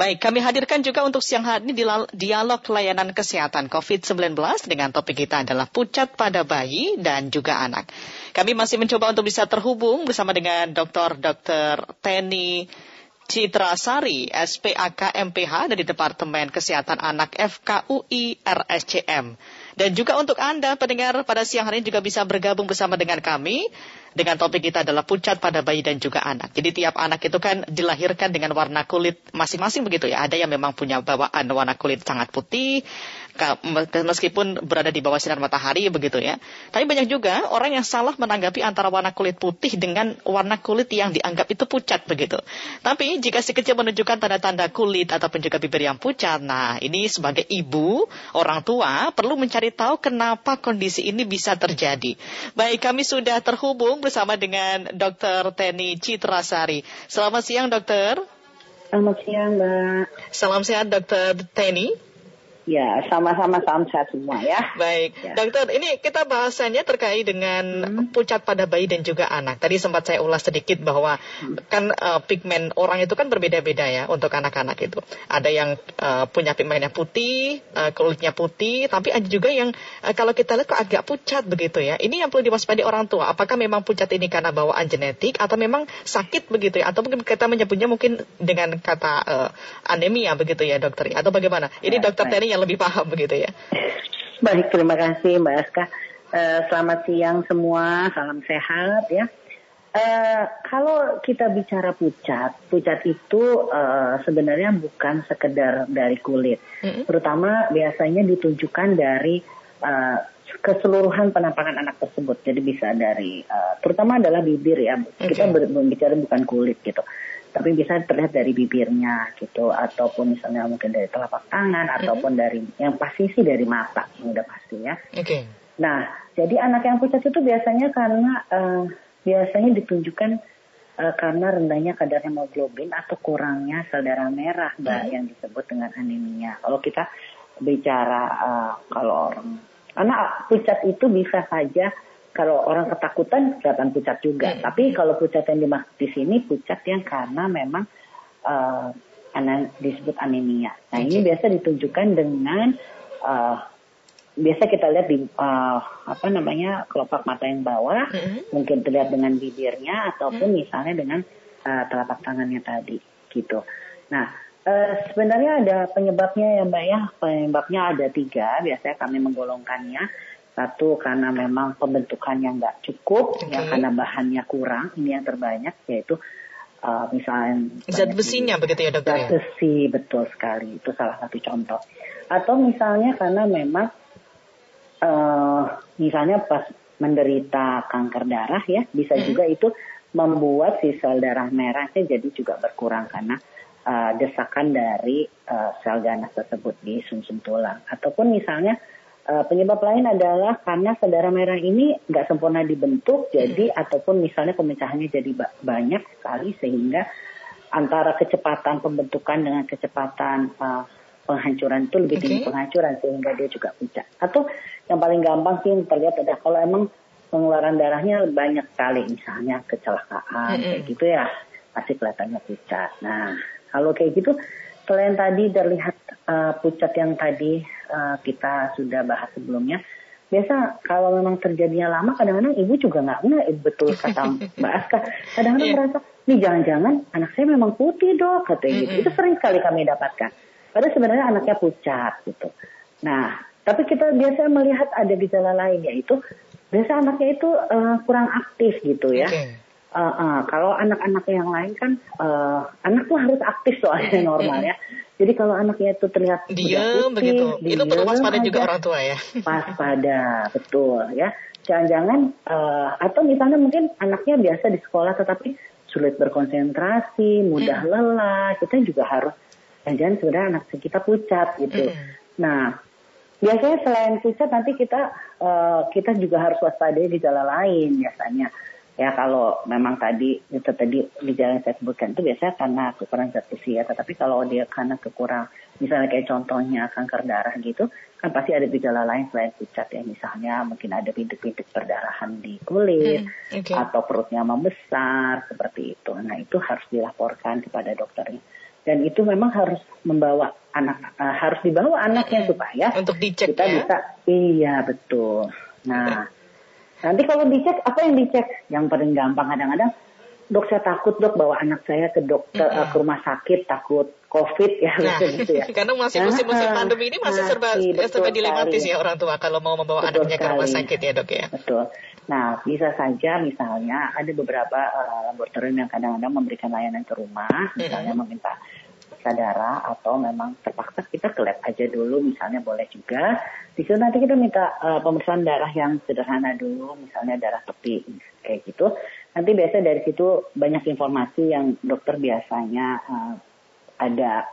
Baik, kami hadirkan juga untuk siang hari ini dialog layanan kesehatan COVID-19 dengan topik kita adalah pucat pada bayi dan juga anak. Kami masih mencoba untuk bisa terhubung bersama dengan Dr. Dr. Teni Citra Sari, SPAK MPH dari Departemen Kesehatan Anak FKUI RSCM. Dan juga untuk Anda pendengar pada siang hari ini juga bisa bergabung bersama dengan kami dengan topik kita adalah pucat pada bayi dan juga anak. Jadi tiap anak itu kan dilahirkan dengan warna kulit masing-masing begitu ya. Ada yang memang punya bawaan warna kulit sangat putih, meskipun berada di bawah sinar matahari begitu ya. Tapi banyak juga orang yang salah menanggapi antara warna kulit putih dengan warna kulit yang dianggap itu pucat begitu. Tapi jika si kecil menunjukkan tanda-tanda kulit ataupun juga bibir yang pucat, nah ini sebagai ibu, orang tua perlu mencari tahu kenapa kondisi ini bisa terjadi. Baik, kami sudah terhubung bersama dengan Dr. Teni Citrasari. Selamat siang, dokter. Selamat siang, Mbak. Salam sehat, Dr. Teni. Ya, sama-sama salam sehat semua ya. Baik, ya. dokter, ini kita bahasannya terkait dengan hmm. pucat pada bayi dan juga anak. Tadi sempat saya ulas sedikit bahwa hmm. kan uh, pigmen orang itu kan berbeda-beda ya untuk anak-anak itu. Ada yang uh, punya pigmennya putih, uh, kulitnya putih, tapi ada juga yang uh, kalau kita lihat kok agak pucat begitu ya. Ini yang perlu diwaspadai orang tua. Apakah memang pucat ini karena bawaan genetik atau memang sakit begitu ya? Atau mungkin kita menyebutnya mungkin dengan kata uh, anemia begitu ya dokter? Atau bagaimana? Ini ya, dokter Teri yang lebih paham begitu ya. Baik, terima kasih Mbak Aska. Uh, selamat siang semua, salam sehat ya. Uh, kalau kita bicara pucat, pucat itu uh, sebenarnya bukan sekedar dari kulit, mm-hmm. terutama biasanya ditunjukkan dari uh, keseluruhan penampakan anak tersebut. Jadi bisa dari, uh, terutama adalah bibir ya. Okay. Kita berbicara bukan kulit gitu tapi bisa terlihat dari bibirnya gitu ataupun misalnya mungkin dari telapak tangan mm-hmm. ataupun dari yang pasti sih dari mata yang udah pasti ya. Oke. Okay. Nah, jadi anak yang pucat itu biasanya karena uh, biasanya ditunjukkan uh, karena rendahnya kadar hemoglobin atau kurangnya sel darah merah, mbak, mm-hmm. yang disebut dengan anemia. Kalau kita bicara uh, kalau orang karena pucat itu bisa saja kalau orang ketakutan kelihatan pucat juga. Hmm. Tapi kalau pucat yang dimaksud di sini pucat yang karena memang uh, disebut anemia. Nah okay. ini biasa ditunjukkan dengan uh, biasa kita lihat di uh, apa namanya kelopak mata yang bawah, hmm. mungkin terlihat dengan bibirnya ataupun hmm. misalnya dengan uh, telapak tangannya tadi gitu. Nah Uh, sebenarnya ada penyebabnya ya mbak ya penyebabnya ada tiga biasanya kami menggolongkannya satu karena memang pembentukan yang nggak cukup, okay. ya karena bahannya kurang. Ini yang terbanyak yaitu uh, misalnya zat besinya begitu ya dokter. Zat ya? besi betul sekali itu salah satu contoh. Atau misalnya karena memang uh, misalnya pas menderita kanker darah ya bisa hmm. juga itu membuat si sel darah merahnya jadi juga berkurang karena uh, desakan dari uh, sel ganas tersebut di sumsum -sum tulang. Ataupun misalnya Uh, penyebab lain adalah karena saudara merah ini nggak sempurna dibentuk, jadi hmm. ataupun misalnya pemecahannya jadi banyak sekali sehingga antara kecepatan pembentukan dengan kecepatan uh, penghancuran itu lebih tinggi okay. penghancuran sehingga dia juga pucat. Atau yang paling gampang sih yang terlihat adalah kalau emang pengeluaran darahnya banyak sekali, misalnya kecelakaan -hmm. kayak gitu ya, pasti kelihatannya pucat. Nah kalau kayak gitu selain tadi terlihat uh, pucat yang tadi uh, kita sudah bahas sebelumnya, biasa kalau memang terjadinya lama kadang-kadang ibu juga nggak nggak betul kata Mbak Aska. Kadang-kadang yeah. merasa nih jangan-jangan anak saya memang putih dok katanya gitu itu sering sekali kami dapatkan. Padahal sebenarnya anaknya pucat gitu. Nah tapi kita biasa melihat ada gejala lain yaitu biasa anaknya itu uh, kurang aktif gitu ya. Okay. Uh, uh, kalau anak-anak yang lain kan uh, anak tuh harus aktif soalnya normal ya. Jadi kalau anaknya itu terlihat diam begitu, diem itu perlu waspada juga orang tua ya. Waspada, betul ya. Jangan-jangan uh, atau misalnya mungkin anaknya biasa di sekolah tetapi sulit berkonsentrasi, mudah hmm. lelah, kita juga harus jangan-jangan sebenarnya anak kita pucat gitu. Hmm. Nah, biasanya selain pucat nanti kita uh, kita juga harus waspadai gejala lain biasanya ya kalau memang tadi itu tadi di jalan saya sebutkan itu biasanya karena kekurangan zat besi ya. Tetapi kalau dia karena kekurang misalnya kayak contohnya kanker darah gitu kan pasti ada gejala lain selain pucat ya. Misalnya mungkin ada bintik-bintik perdarahan di kulit hmm, okay. atau perutnya membesar seperti itu. Nah itu harus dilaporkan kepada dokternya dan itu memang harus membawa anak uh, harus dibawa anaknya supaya untuk dicek kita ya? bisa iya betul. Nah nanti kalau dicek apa yang dicek yang paling gampang kadang-kadang dok saya takut dok bawa anak saya ke dokter mm -hmm. ke rumah sakit takut covid ya nah, gitu ya karena masih musim-musim pandemi ini masih serba serba dilematis ya orang tua kalau mau membawa betul anaknya sekali. ke rumah sakit ya dok ya betul Nah, bisa saja misalnya ada beberapa uh, laboratorium yang kadang-kadang memberikan layanan ke rumah, misalnya mm -hmm. meminta periksa darah atau memang terpaksa kita ke lab aja dulu misalnya boleh juga. Di situ nanti kita minta uh, pemeriksaan darah yang sederhana dulu, misalnya darah tepi kayak gitu. Nanti biasa dari situ banyak informasi yang dokter biasanya uh, ada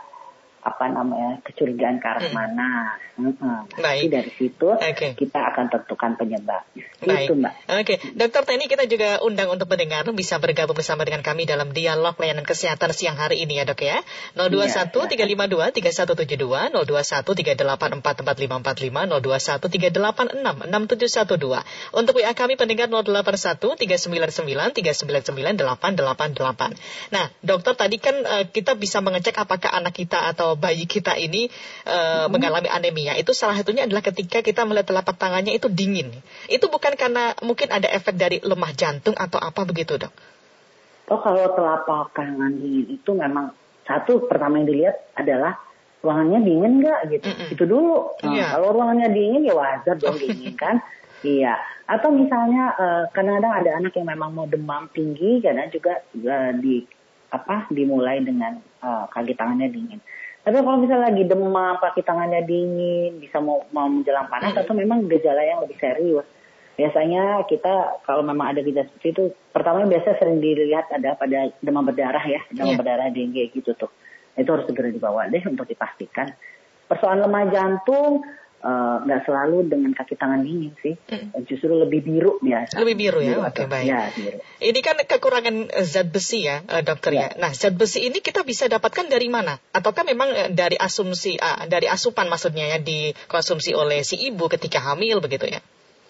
apa namanya kecurigaan ke arah hmm. mana. Hmm. Baik. dari situ okay. kita akan tentukan penyebab. Baik. Itu mbak. Oke, okay. Dokter Teni kita juga undang untuk pendengar bisa bergabung bersama dengan kami dalam dialog layanan kesehatan siang hari ini ya dok ya. 021 352 3172 021 384 4545 021 386 6712. Untuk WA kami pendengar 081 399 399 888. Nah, dokter tadi kan uh, kita bisa mengecek apakah anak kita atau bayi kita ini uh, hmm. mengalami anemia itu salah satunya adalah ketika kita melihat telapak tangannya itu dingin. Itu bukan karena mungkin ada efek dari lemah jantung atau apa begitu dok? Oh kalau telapak tangan dingin itu memang satu pertama yang dilihat adalah ruangannya dingin nggak gitu. Mm -mm. Itu dulu. Nah, yeah. Kalau ruangannya dingin ya wajar dong dingin kan. Iya. Atau misalnya uh, kadang-kadang ada anak yang memang mau demam tinggi karena juga uh, di apa dimulai dengan uh, kaki tangannya dingin. Tapi kalau misalnya lagi demam, kaki tangannya dingin, bisa mau mau menjelang panas hmm. atau memang gejala yang lebih serius. Biasanya kita kalau memang ada gejala seperti itu, pertama biasa sering dilihat ada pada demam berdarah ya, demam yeah. berdarah dengue gitu tuh. Itu harus segera dibawa deh untuk dipastikan. Persoalan lemah jantung, nggak uh, selalu dengan kaki tangan dingin sih, mm. justru lebih biru biasa. Lebih biru ya, oke okay, baik. Ya, biru. Ini kan kekurangan eh, zat besi ya, uh, dokter ya. ya. Nah, zat besi ini kita bisa dapatkan dari mana? Ataukah memang dari asumsi, uh, dari asupan maksudnya ya dikonsumsi oleh si ibu ketika hamil begitu ya?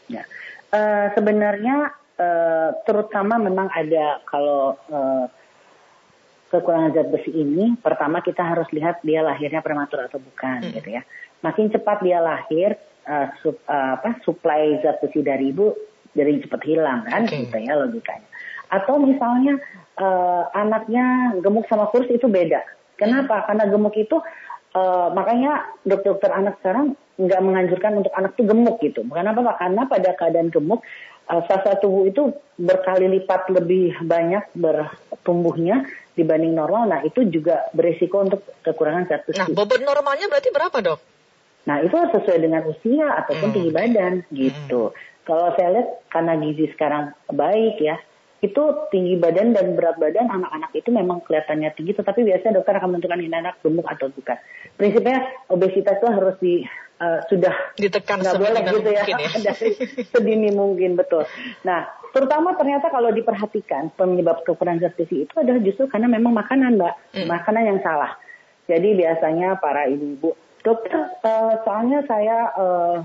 Ya, uh, sebenarnya uh, terutama memang ada kalau uh, kekurangan zat besi ini, pertama kita harus lihat dia lahirnya prematur atau bukan, hmm. gitu ya. Makin cepat dia lahir uh, sup, uh, apa supply zat besi dari ibu jadi cepat hilang kan okay. gitu ya logikanya. Atau misalnya uh, anaknya gemuk sama kurus itu beda. Kenapa? Karena gemuk itu uh, makanya dokter-dokter anak sekarang nggak menganjurkan untuk anak tuh gemuk gitu. Bukan apa apa karena pada keadaan gemuk uh, sasa tubuh itu berkali lipat lebih banyak bertumbuhnya dibanding normal nah itu juga beresiko untuk kekurangan zat besi nah bobot normalnya berarti berapa dok Nah itu sesuai dengan usia ataupun hmm. tinggi badan gitu. Hmm. Kalau saya lihat karena gizi sekarang baik ya, itu tinggi badan dan berat badan anak-anak itu memang kelihatannya tinggi, tetapi biasanya dokter akan menentukan ini anak gemuk atau bukan. Prinsipnya obesitas itu harus di uh, sudah ditekan nggak boleh gitu ya, ya. dari sedini mungkin betul. Nah terutama ternyata kalau diperhatikan penyebab kekurangan zat gizi itu adalah justru karena memang makanan mbak, hmm. makanan yang salah. Jadi biasanya para ibu-ibu Dokter, uh, soalnya saya uh,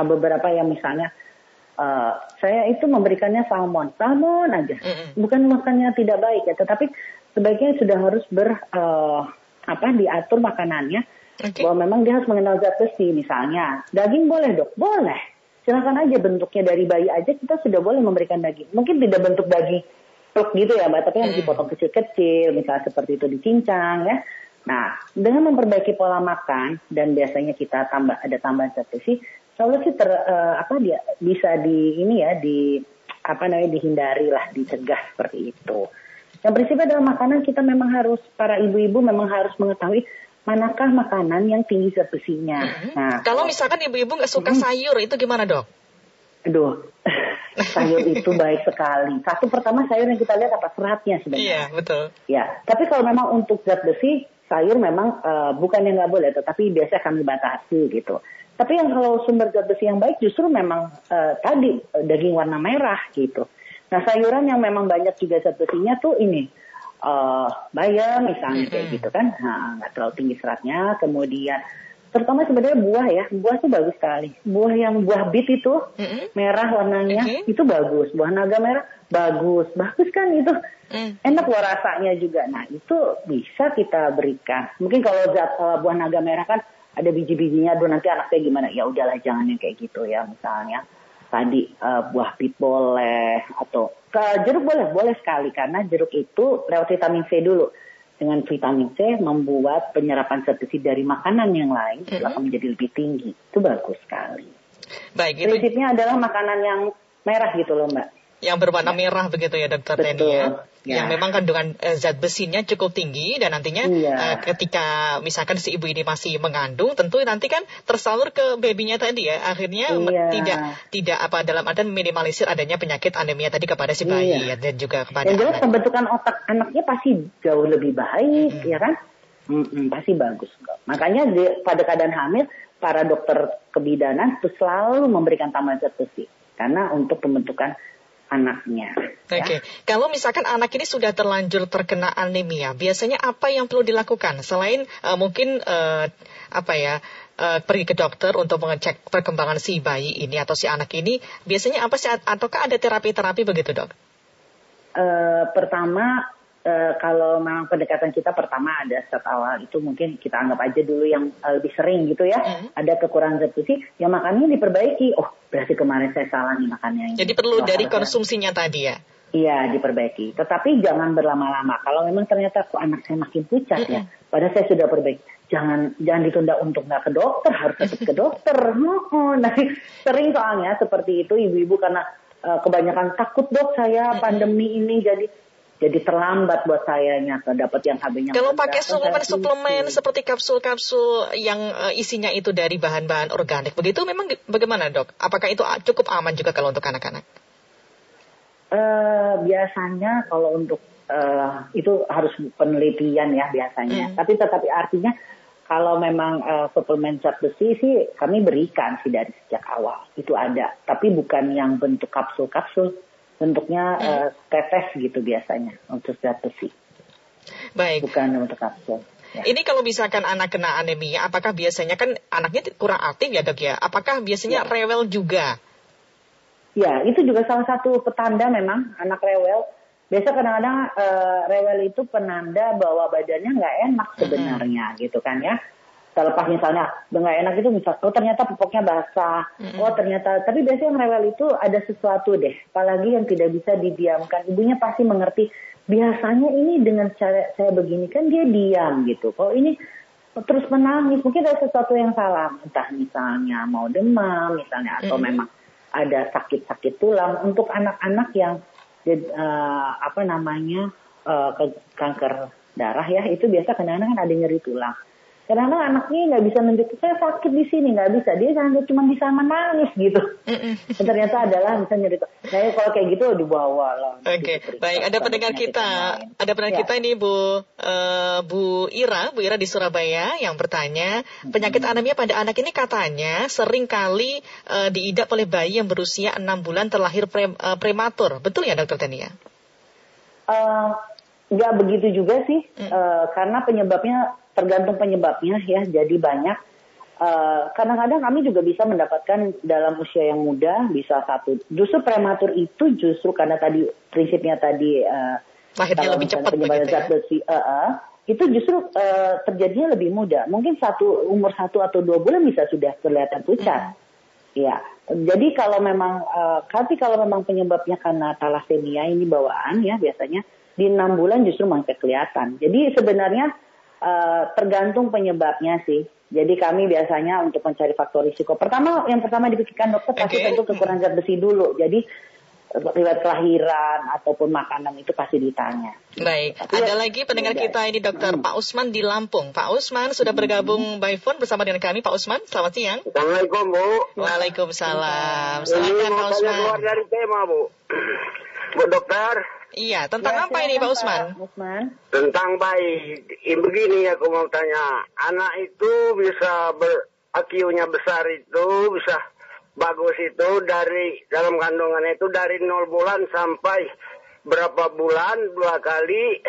beberapa yang misalnya uh, saya itu memberikannya salmon, salmon aja, mm-hmm. bukan makannya tidak baik ya, tetapi sebaiknya sudah harus ber uh, apa diatur makanannya okay. bahwa memang dia harus mengenal zat besi misalnya. Daging boleh dok, boleh. Silakan aja bentuknya dari bayi aja kita sudah boleh memberikan daging, mungkin tidak bentuk daging pluk gitu ya mbak, tapi yang dipotong kecil-kecil, misalnya seperti itu dicincang ya. Nah, dengan memperbaiki pola makan dan biasanya kita tambah ada tambahan zat besi, selalu sih ter, uh, apa dia bisa di ini ya di apa namanya dihindari lah, dicegah seperti itu. Yang prinsipnya adalah makanan kita memang harus para ibu-ibu memang harus mengetahui manakah makanan yang tinggi zat besinya. Mm-hmm. Nah, kalau misalkan ibu-ibu nggak suka mm-hmm. sayur itu gimana dok? Aduh, sayur itu baik sekali. Satu pertama sayur yang kita lihat apa seratnya sebenarnya. Iya betul. Ya, tapi kalau memang untuk zat besi sayur memang uh, bukan yang nggak boleh, tetapi biasa kami batasi gitu. Tapi yang kalau sumber zat besi yang baik justru memang uh, tadi uh, daging warna merah gitu. Nah sayuran yang memang banyak juga zat besinya tuh ini uh, bayam misalnya kayak gitu kan, nah, nggak terlalu tinggi seratnya. Kemudian terutama sebenarnya buah ya. Buah tuh bagus sekali. Buah yang buah bit itu merah warnanya itu bagus. Buah naga merah bagus. Bagus kan itu. Mm. enak loh rasanya juga. Nah itu bisa kita berikan. Mungkin kalau zat eh, buah naga merah kan ada biji-bijinya aduh nanti anaknya gimana? Ya udahlah jangan yang kayak gitu ya misalnya. Tadi eh, buah bit boleh ke jeruk boleh boleh sekali. Karena jeruk itu lewat vitamin C dulu. Dengan vitamin C membuat penyerapan zat besi dari makanan yang lain Mhm. akan menjadi lebih tinggi. Itu bagus sekali. Baik, itu prinsipnya adalah makanan yang merah gitu loh mbak yang berwarna merah begitu ya dokter Betul, Teni ya. ya. Yang memang kandungan eh, zat besinya cukup tinggi dan nantinya Iya. eh, ketika misalkan si ibu ini masih mengandung tentu nanti kan tersalur ke babynya tadi ya. Akhirnya Iya. tidak tidak apa dalam artian minimalisir adanya penyakit anemia tadi kepada si bayi ya, dan juga kepada Yang jelas anak. pembentukan otak anaknya pasti jauh lebih baik, Mm-mm. ya kan? Mm-mm, pasti bagus. kok. Makanya di- pada keadaan hamil, para dokter kebidanan itu selalu memberikan tambahan zat besi karena untuk pembentukan anaknya. ya. Oke, kalau misalkan anak ini sudah terlanjur terkena anemia, biasanya apa yang perlu dilakukan selain eh, mungkin eh, apa ya eh, pergi ke dokter untuk mengecek perkembangan si bayi ini atau si anak ini, biasanya apa sih ataukah ada terapi-terapi begitu dok? Eh, pertama, eh, kalau memang pendekatan kita pertama ada start awal itu mungkin kita anggap aja dulu yang eh, lebih sering gitu ya. Mm. Ada kekurangan zat besi, ya makannya diperbaiki. Oh, berarti kemarin saya salah nih makannya. Jadi perlu dari konsumsinya tadi ya. Iya diperbaiki, tetapi jangan berlama-lama. Kalau memang ternyata kok anak saya makin pucat ya, padahal saya sudah perbaiki. Jangan jangan ditunda untuk nggak ke dokter, harus tetap ke dokter. Oh, nah, sering soalnya seperti itu ibu-ibu karena eh, kebanyakan takut dok saya pandemi ini jadi jadi terlambat buat sayanya dapat yang HB-nya. Kalau pakai saya suplemen-suplemen seperti kapsul-kapsul yang eh, isinya itu dari bahan-bahan organik, begitu memang bagaimana dok? Apakah itu cukup aman juga kalau untuk anak-anak? Eh, biasanya kalau untuk eh, itu harus penelitian ya biasanya. Hmm. Tapi tetapi artinya kalau memang eh, suplemen zat besi sih kami berikan sih dari sejak awal itu ada. Tapi bukan yang bentuk kapsul-kapsul, bentuknya eh, tetes gitu biasanya untuk zat besi, Baik. bukan untuk kapsul. Ya. Ini kalau misalkan anak kena anemia, apakah biasanya kan anaknya kurang aktif ya dok ya? Apakah biasanya Ya. rewel juga? Ya, itu juga salah satu petanda memang anak rewel. Biasa kadang-kadang eh, rewel itu penanda bahwa badannya nggak enak sebenarnya gitu kan ya. Terlepas misalnya nggak enak itu misal, oh ternyata pupuknya basah, Mm-mm. oh ternyata, tapi biasanya yang rewel itu ada sesuatu deh, apalagi yang tidak bisa didiamkan. Ibunya pasti mengerti. Biasanya ini dengan cara saya begini kan dia diam gitu. Kalau ini terus menangis, mungkin ada sesuatu yang salah, entah misalnya mau demam misalnya atau Mm-mm. memang ada sakit-sakit tulang untuk anak-anak yang eh, apa namanya ke- kanker darah ya itu biasa kadang-kadang kan ada nyeri tulang. Kadang-kadang anaknya nggak bisa nunjukin saya sakit di sini nggak bisa dia hanya cuma bisa menangis gitu. Dan ternyata adalah tulang. Nah ya kalau kayak gitu dibawa lah. Oke, Diperiksa baik. Ada pendengar kita, ada pendengar Ya. kita ini Bu eh, Bu Ira, Bu Ira di Surabaya yang bertanya, penyakit anemia pada anak ini katanya sering kali eh, diidap oleh bayi yang berusia 6 bulan terlahir pre- eh, prematur. Betul ya Dokter Tania? Eh, nggak begitu juga sih, Hmm. Eh, karena penyebabnya tergantung penyebabnya ya. Jadi banyak. Eh, Kadang-kadang kami juga bisa mendapatkan dalam usia yang muda bisa satu. Justru prematur itu justru karena tadi prinsipnya tadi eh, Lahirnya kalau lebih cepat begitu ya? zat besi, eh, eh, itu justru eh, terjadinya lebih muda. Mungkin satu umur satu atau dua bulan bisa sudah kelihatan pucat. Ya, jadi kalau memang, eh, tapi kalau memang penyebabnya karena thalassemia ini bawaan ya biasanya di enam bulan justru mulai kelihatan. Jadi sebenarnya eh, tergantung penyebabnya sih. Jadi kami biasanya untuk mencari faktor risiko. Pertama, yang pertama dipikirkan dokter pasti Oke. tentu kekurangan zat besi dulu. Jadi riwayat kelahiran ataupun makanan itu pasti ditanya. Baik, Tapi ada ya, lagi pendengar mudah. kita ini Dokter Hmm. Pak Usman di Lampung. Pak Usman sudah bergabung by phone bersama dengan kami. Pak Usman, selamat siang. Assalamualaikum Bu. Waalaikumsalam. Silakan mau Pak Usman. keluar dari tema Bu. Bu dokter, Iya, tentang Ya, apa ini Pak Usman? Usman. tentang bayi. Ini begini aku mau tanya. Anak itu bisa ber IQ-nya besar itu bisa bagus itu dari dalam kandungan itu dari 0 bulan sampai berapa bulan dua kali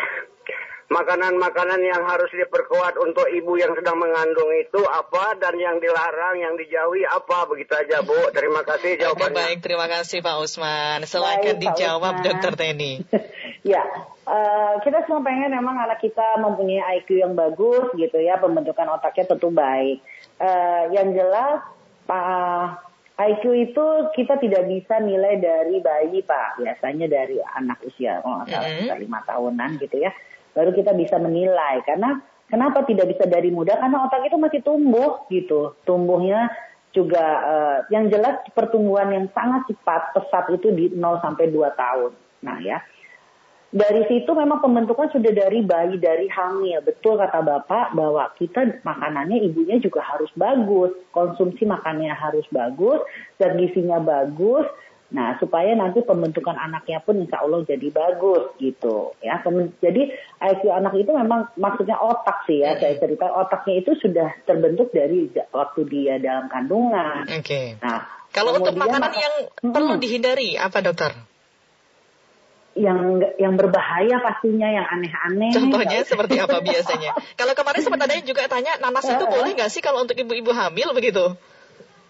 makanan-makanan yang harus diperkuat untuk ibu yang sedang mengandung itu apa dan yang dilarang, yang dijauhi apa begitu aja Bu. Terima kasih jawabannya. Oke, baik, terima kasih Pak Usman. Silakan dijawab Usman. Dokter Teni. ya, uh, kita semua pengen memang anak kita mempunyai IQ yang bagus gitu ya, pembentukan otaknya tentu baik. Uh, yang jelas Pak IQ itu kita tidak bisa nilai dari bayi Pak, biasanya dari anak usia oh, mm -hmm. lima tahunan gitu ya baru kita bisa menilai. Karena kenapa tidak bisa dari muda karena otak itu masih tumbuh gitu. Tumbuhnya juga uh, yang jelas pertumbuhan yang sangat cepat pesat itu di 0 sampai 2 tahun. Nah ya. Dari situ memang pembentukan sudah dari bayi dari hamil. Betul kata bapak bahwa kita makanannya ibunya juga harus bagus. Konsumsi makannya harus bagus zat gizinya bagus Nah, supaya nanti pembentukan anaknya pun insya Allah jadi bagus gitu ya. Jadi IQ anak itu memang maksudnya otak sih ya. Saya cerita otaknya itu sudah terbentuk dari waktu dia dalam kandungan. Oke. Okay. Nah, kalau untuk makanan yang hmm, perlu dihindari apa dokter? yang yang berbahaya pastinya yang aneh-aneh. Contohnya seperti apa biasanya? kalau kemarin sempat ada yang juga tanya nanas itu boleh nggak sih kalau untuk ibu-ibu hamil begitu?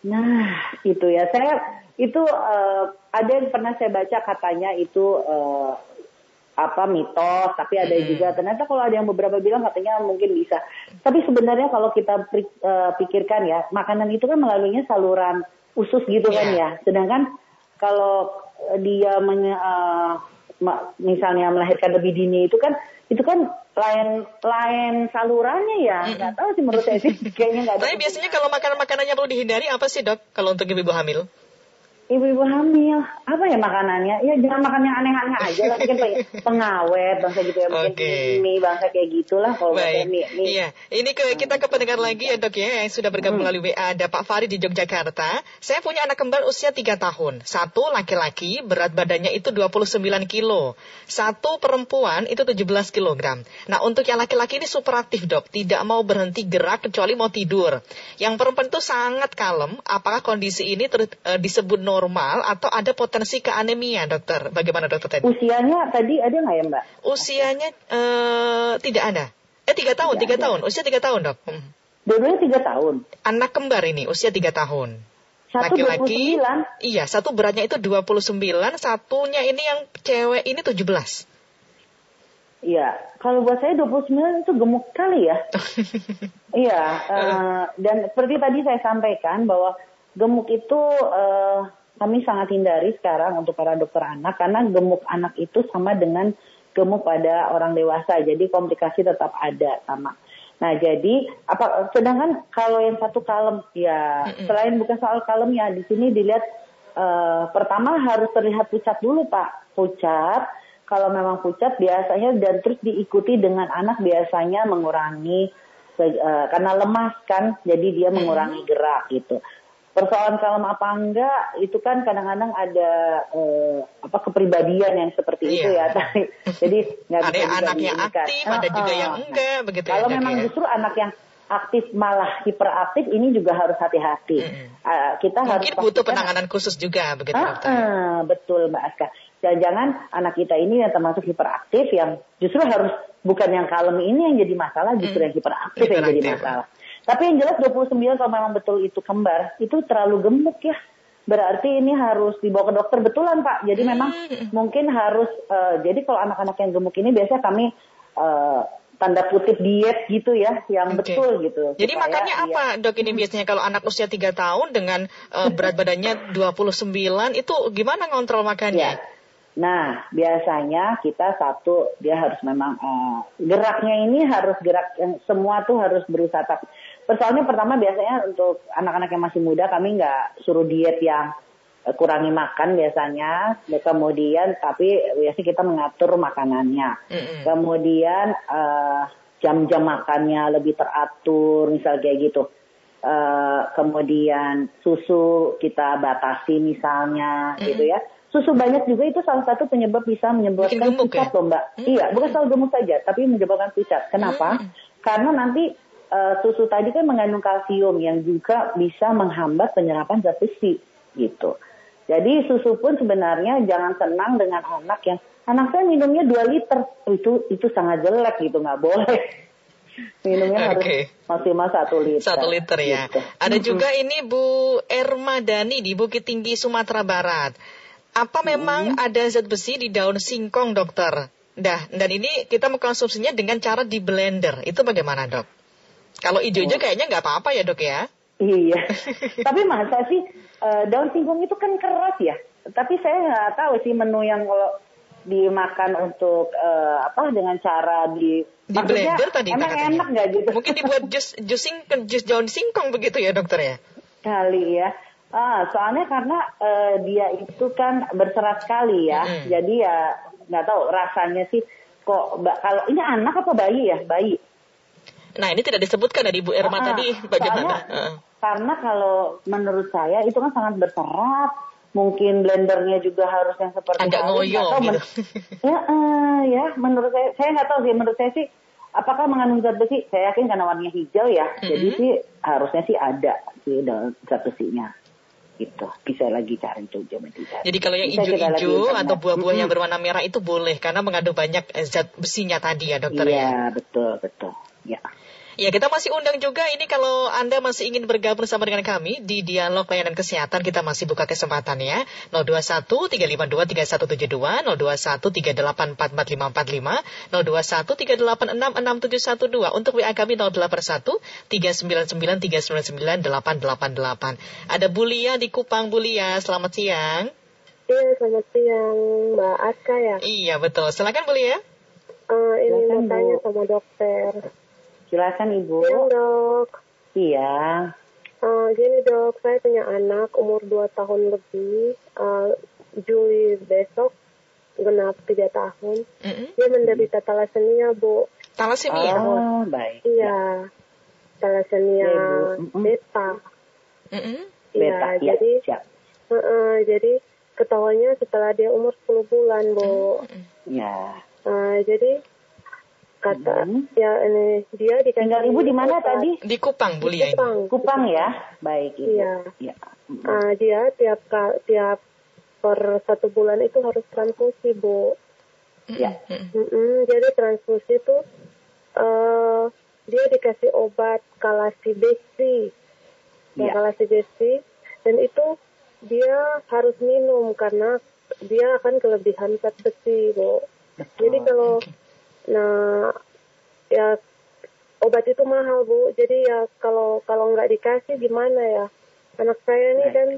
Nah, itu ya. Saya itu uh, ada yang pernah saya baca katanya itu uh, apa mitos, tapi ada hmm. juga ternyata kalau ada yang beberapa bilang katanya mungkin bisa. Tapi sebenarnya kalau kita uh, pikirkan ya, makanan itu kan melaluinya saluran usus gitu yeah. kan iya. ya. Sedangkan kalau dia menye, uh, misalnya melahirkan lebih dini itu kan itu kan lain lain salurannya ya nggak mm -hmm. tahu sih menurut saya sih kayaknya nggak. Tapi biasanya kalau makanan makanannya perlu dihindari apa sih dok kalau untuk ibu hamil? Ibu-ibu hamil apa ya makanannya ya jangan makan yang aneh-aneh aja lah mungkin pengawet bangsa gitu ya mungkin okay. mie bangsa kayak gitulah kalau Baik. mie, mie. Iya, ini ke kita ke pendengar lagi ya dok ya yang sudah bergabung hmm. melalui WA ada Pak Farid di Yogyakarta. Saya punya anak kembar usia 3 tahun. Satu laki-laki berat badannya itu 29 kilo. Satu perempuan itu 17 kilogram. Nah untuk yang laki-laki ini super aktif dok, tidak mau berhenti gerak kecuali mau tidur. Yang perempuan itu sangat kalem. Apakah kondisi ini ter, uh, disebut normal? Normal atau ada potensi keanemia, dokter? Bagaimana dokter tadi? Usianya tadi ada nggak ya mbak? Usianya uh, tidak ada. Eh tiga tahun, tiga tahun. Usia tiga tahun dok. Hmm. Dua-duanya tiga tahun. Anak kembar ini usia tiga tahun. Laki-laki, iya satu beratnya itu 29, satunya ini yang cewek ini 17. Iya, kalau buat saya 29 itu gemuk kali ya. iya, uh, dan seperti tadi saya sampaikan bahwa gemuk itu uh, kami sangat hindari sekarang untuk para dokter anak karena gemuk anak itu sama dengan gemuk pada orang dewasa. Jadi komplikasi tetap ada sama. Nah, jadi apa sedangkan kalau yang satu kalem ya selain bukan soal kalem ya di sini dilihat uh, pertama harus terlihat pucat dulu, Pak. Pucat kalau memang pucat biasanya dan terus diikuti dengan anak biasanya mengurangi uh, karena lemas kan, jadi dia mengurangi gerak gitu persoalan kalem apa enggak itu kan kadang-kadang ada eh, apa kepribadian yang seperti iya. itu ya jadi nggak ada yang anaknya aktif ada juga yang enggak begitu kalau ya, memang ya. justru anak yang aktif malah hiperaktif ini juga harus hati-hati hmm. uh, kita mungkin harus butuh penanganan khusus juga begitu uh, uh, betul mbak Aska jangan-jangan anak kita ini yang termasuk hiperaktif yang justru harus bukan yang kalem ini yang jadi masalah justru hmm. yang hiperaktif, hiperaktif yang jadi masalah tapi yang jelas 29 kalau memang betul itu kembar, itu terlalu gemuk ya. Berarti ini harus dibawa ke dokter betulan Pak. Jadi memang hmm. mungkin harus, uh, jadi kalau anak-anak yang gemuk ini biasanya kami uh, tanda kutip diet gitu ya, yang okay. betul gitu. Jadi supaya, makannya apa iya. dok ini biasanya kalau anak usia 3 tahun dengan uh, berat badannya 29 itu gimana ngontrol makannya? Ya. Nah, biasanya kita satu dia harus memang uh, geraknya ini harus gerak yang semua tuh harus berusaha. Persoalannya pertama biasanya untuk anak-anak yang masih muda kami nggak suruh diet yang uh, kurangi makan biasanya. Kemudian tapi biasanya kita mengatur makanannya. Mm-hmm. Kemudian uh, jam-jam makannya lebih teratur, misal kayak gitu. Uh, kemudian susu kita batasi misalnya, mm-hmm. gitu ya susu banyak juga itu salah satu penyebab bisa menyebabkan gemuk, pucat ya? loh mbak. Hmm. Iya, bukan soal gemuk saja, tapi menyebabkan pucat. Kenapa? Hmm. Karena nanti uh, susu tadi kan mengandung kalsium yang juga bisa menghambat penyerapan zat besi gitu. Jadi susu pun sebenarnya jangan senang dengan anak yang anak saya minumnya 2 liter itu itu sangat jelek gitu nggak boleh minumnya okay. harus maksimal satu liter. Satu liter ya. Gitu. Ada juga ini Bu Erma Dani di Bukit Tinggi Sumatera Barat. Apa memang hmm. ada zat besi di daun singkong dokter? Dah, dan ini kita mengkonsumsinya dengan cara di blender. Itu bagaimana dok? Kalau hijau-hijau oh. kayaknya nggak apa-apa ya dok ya? Iya. Tapi masa sih uh, daun singkong itu kan keras ya. Tapi saya nggak tahu sih menu yang kalau dimakan untuk uh, apa dengan cara di di blender tadi emang katanya. enak nggak gitu mungkin dibuat jus jus sing jus daun singkong begitu ya dokter ya kali ya ah soalnya karena uh, dia itu kan berserat sekali ya hmm. jadi ya nggak tahu rasanya sih kok kalau ini anak apa bayi ya bayi nah ini tidak disebutkan dari Bu Erma ah, tadi bagaimana soalnya, uh. karena kalau menurut saya itu kan sangat berserat. Mungkin blendernya juga harus yang seperti agak ngoyo gitu. ya, uh, ya menurut saya saya nggak tahu sih. Menurut saya sih apakah mengandung zat besi? Saya yakin karena warnanya hijau ya. Mm-hmm. jadi sih harusnya sih ada sih dalam zat besinya. Gitu. Bisa lagi cari itu jadi kalau yang hijau-hijau atau buah-buah yang berwarna merah itu boleh karena mengandung banyak zat besinya tadi ya dokter iya, ya betul betul ya Ya, kita masih undang juga ini kalau Anda masih ingin bergabung bersama dengan kami di Dialog Layanan Kesehatan, kita masih buka kesempatan ya. 021 352 3172, 021 384 4545, 021 386 6712. Untuk WA kami 081 399 399 888. Ada Bulia di Kupang Bulia, selamat siang. Iya, selamat siang Mbak Aska ya. Iya, betul. Silakan Bulia. Uh, ini mau tanya sama dokter. Silakan Ibu. Iya dok. Iya. Uh, gini dok, saya punya anak umur 2 tahun lebih. Uh, Juli besok genap 3 tahun. Mm -hmm. Dia menderita talasemia Bu. Talasemia? Oh, baik. Iya. Talasemia ya, mm -hmm. beta. Mm -hmm. Beta, ya, jadi, siap. Uh, uh, jadi ketahuannya setelah dia umur 10 bulan, Bu. Iya. Uh, jadi kata hmm. ya ini dia di tinggal ibu di mana tadi? Di Kupang Bu Lia. Kupang. Kupang ya? Baik ibu. Iya. Ya. Uh, dia tiap tiap per satu bulan itu harus transfusi bu. Ya. Mm -mm, jadi transfusi itu uh, dia dikasih obat kalasi besi ya. kalasi besi dan itu dia harus minum karena dia akan kelebihan zat besi bu. Betul. jadi kalau okay Nah, ya obat itu mahal bu. Jadi ya kalau kalau nggak dikasih gimana ya? Anak saya ini kan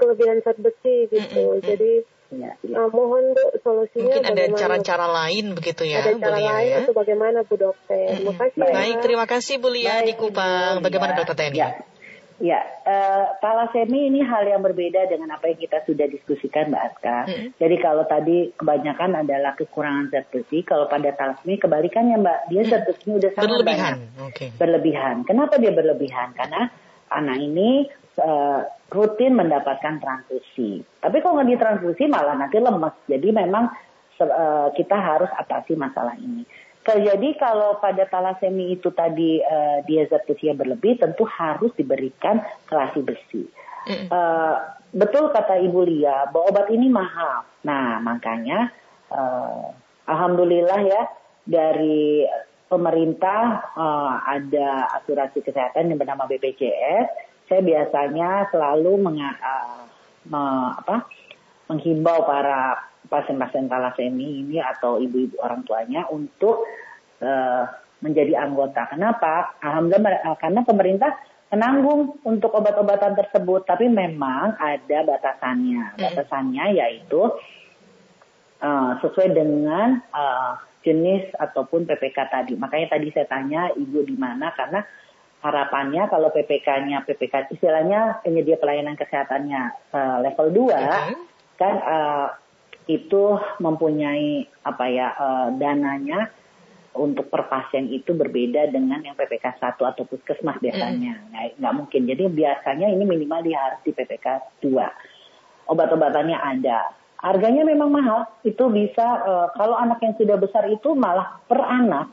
kelebihan zat besi gitu. Mm -hmm. Jadi ya, ya. Uh, mohon bu solusinya Mungkin ada cara-cara lain begitu ya, Ada cara lain ya? atau bagaimana bu dokter? Terima kasih. Baik, ya. terima kasih Bu Lia Baik, di Kupang. Bagaimana dokter Teni? Ya. Ya, uh, talasemi ini hal yang berbeda dengan apa yang kita sudah diskusikan Mbak Aska. Hmm. Jadi kalau tadi kebanyakan adalah kekurangan zat besi, kalau pada talasemi kebalikannya Mbak, dia zat besinya udah sangat berlebihan. banyak. Okay. Berlebihan. Kenapa dia berlebihan? Karena anak ini uh, rutin mendapatkan transfusi. Tapi kalau nggak ditransfusi malah nanti lemas. Jadi memang uh, kita harus atasi masalah ini. Jadi kalau pada talasemi itu tadi uh, dia zat besinya berlebih, tentu harus diberikan kelasi besi. Mm. Uh, betul kata Ibu Lia bahwa obat ini mahal. Nah makanya uh, alhamdulillah ya dari pemerintah uh, ada asuransi kesehatan yang bernama BPJS. Saya biasanya selalu meng, uh, me, apa, menghimbau para pasien-pasien talasemi ini atau ibu-ibu orang tuanya untuk uh, menjadi anggota. Kenapa? Alhamdulillah karena pemerintah menanggung untuk obat-obatan tersebut, tapi memang ada batasannya. Hmm. Batasannya yaitu uh, sesuai dengan uh, jenis ataupun PPK tadi. Makanya tadi saya tanya ibu di mana karena harapannya kalau PPK-nya PPK istilahnya penyedia pelayanan kesehatannya uh, level 2 hmm. kan uh, itu mempunyai apa ya uh, dananya untuk per pasien itu berbeda dengan yang PPK 1 atau puskesmas biasanya. Mm. Nah, nggak mungkin. Jadi biasanya ini minimal dia harus di PPK 2. Obat-obatannya ada. Harganya memang mahal. Itu bisa uh, kalau anak yang sudah besar itu malah per anak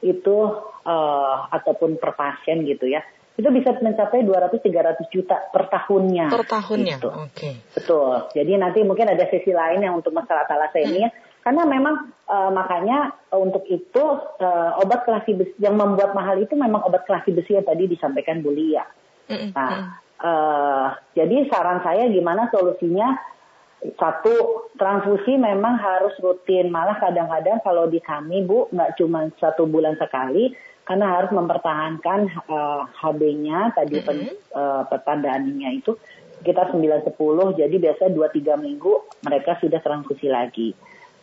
itu uh, ataupun per pasien gitu ya itu bisa mencapai 200-300 juta per tahunnya. Per tahunnya, gitu. oke. Okay. Betul. Jadi nanti mungkin ada sesi lain yang untuk masalah thalassemia. Hmm. Karena memang uh, makanya uh, untuk itu uh, obat kelasi besi yang membuat mahal itu memang obat kelasi besi yang tadi disampaikan Bu Lia. Nah, uh, jadi saran saya gimana solusinya? Satu, transfusi memang harus rutin. Malah kadang-kadang kalau di kami, Bu, nggak cuma satu bulan sekali, karena harus mempertahankan uh, HB-nya, tadi mm -hmm. pen, uh, petanda anemia itu sekitar 9-10, jadi biasanya 2-3 minggu mereka sudah transfusi lagi.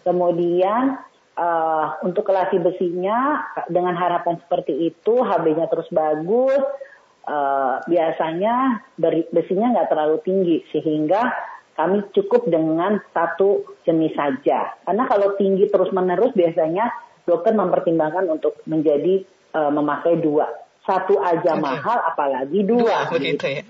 Kemudian uh, untuk kelasi besinya, dengan harapan seperti itu, HB-nya terus bagus, uh, biasanya besinya nggak terlalu tinggi, sehingga kami cukup dengan satu jenis saja. Karena kalau tinggi terus-menerus biasanya dokter mempertimbangkan untuk menjadi uh, memakai dua. Satu aja okay. mahal, apalagi dua. Dua begitu ya.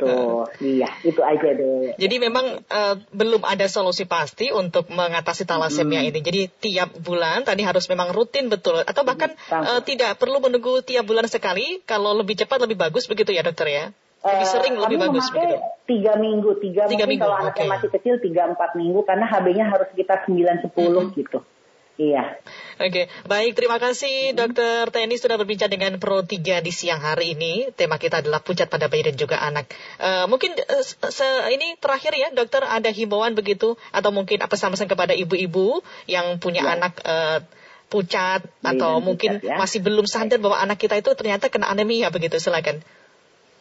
Iya, itu aja deh. Jadi memang uh, belum ada solusi pasti untuk mengatasi talasemia hmm. ini. Jadi tiap bulan tadi harus memang rutin betul, atau bahkan uh, tidak perlu menunggu tiap bulan sekali. Kalau lebih cepat lebih bagus begitu ya dokter ya? lebih sering lebih bagus begitu. Tiga minggu, tiga, tiga mungkin minggu, kalau anaknya masih kecil tiga empat minggu karena HB-nya harus sekitar sembilan sepuluh hmm. gitu. Iya. Oke, okay. baik. Terima kasih hmm. Dokter Teni sudah berbincang dengan Pro 3 di siang hari ini. Tema kita adalah pucat pada bayi dan juga anak. Uh, mungkin uh, se ini terakhir ya, Dokter ada himbauan begitu atau mungkin apa pesan-pesan kepada ibu-ibu yang punya ya. anak uh, pucat atau mungkin pucat, ya. masih belum sadar bahwa anak kita itu ternyata kena anemia begitu. Silakan.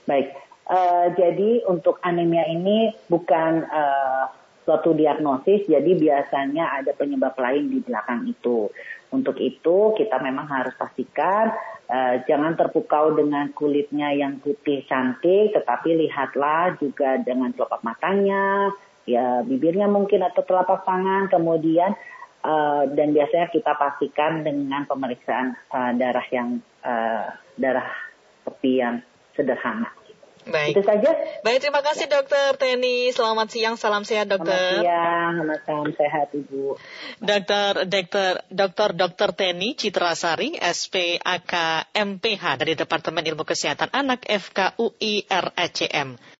Baik. Uh, jadi untuk anemia ini bukan uh, suatu diagnosis, jadi biasanya ada penyebab lain di belakang itu. Untuk itu kita memang harus pastikan uh, jangan terpukau dengan kulitnya yang putih cantik, tetapi lihatlah juga dengan telapak matanya, ya bibirnya mungkin atau telapak tangan, kemudian uh, dan biasanya kita pastikan dengan pemeriksaan uh, darah yang uh, darah seperti yang sederhana. Baik. Itu saja. Baik, terima kasih Dokter Teni. Selamat siang, salam sehat Dokter. Selamat siang, selamat salam sehat Ibu. Dokter Dokter Dokter Dokter Teni Citrasari, SPAK MPH dari Departemen Ilmu Kesehatan Anak FKUI RACM.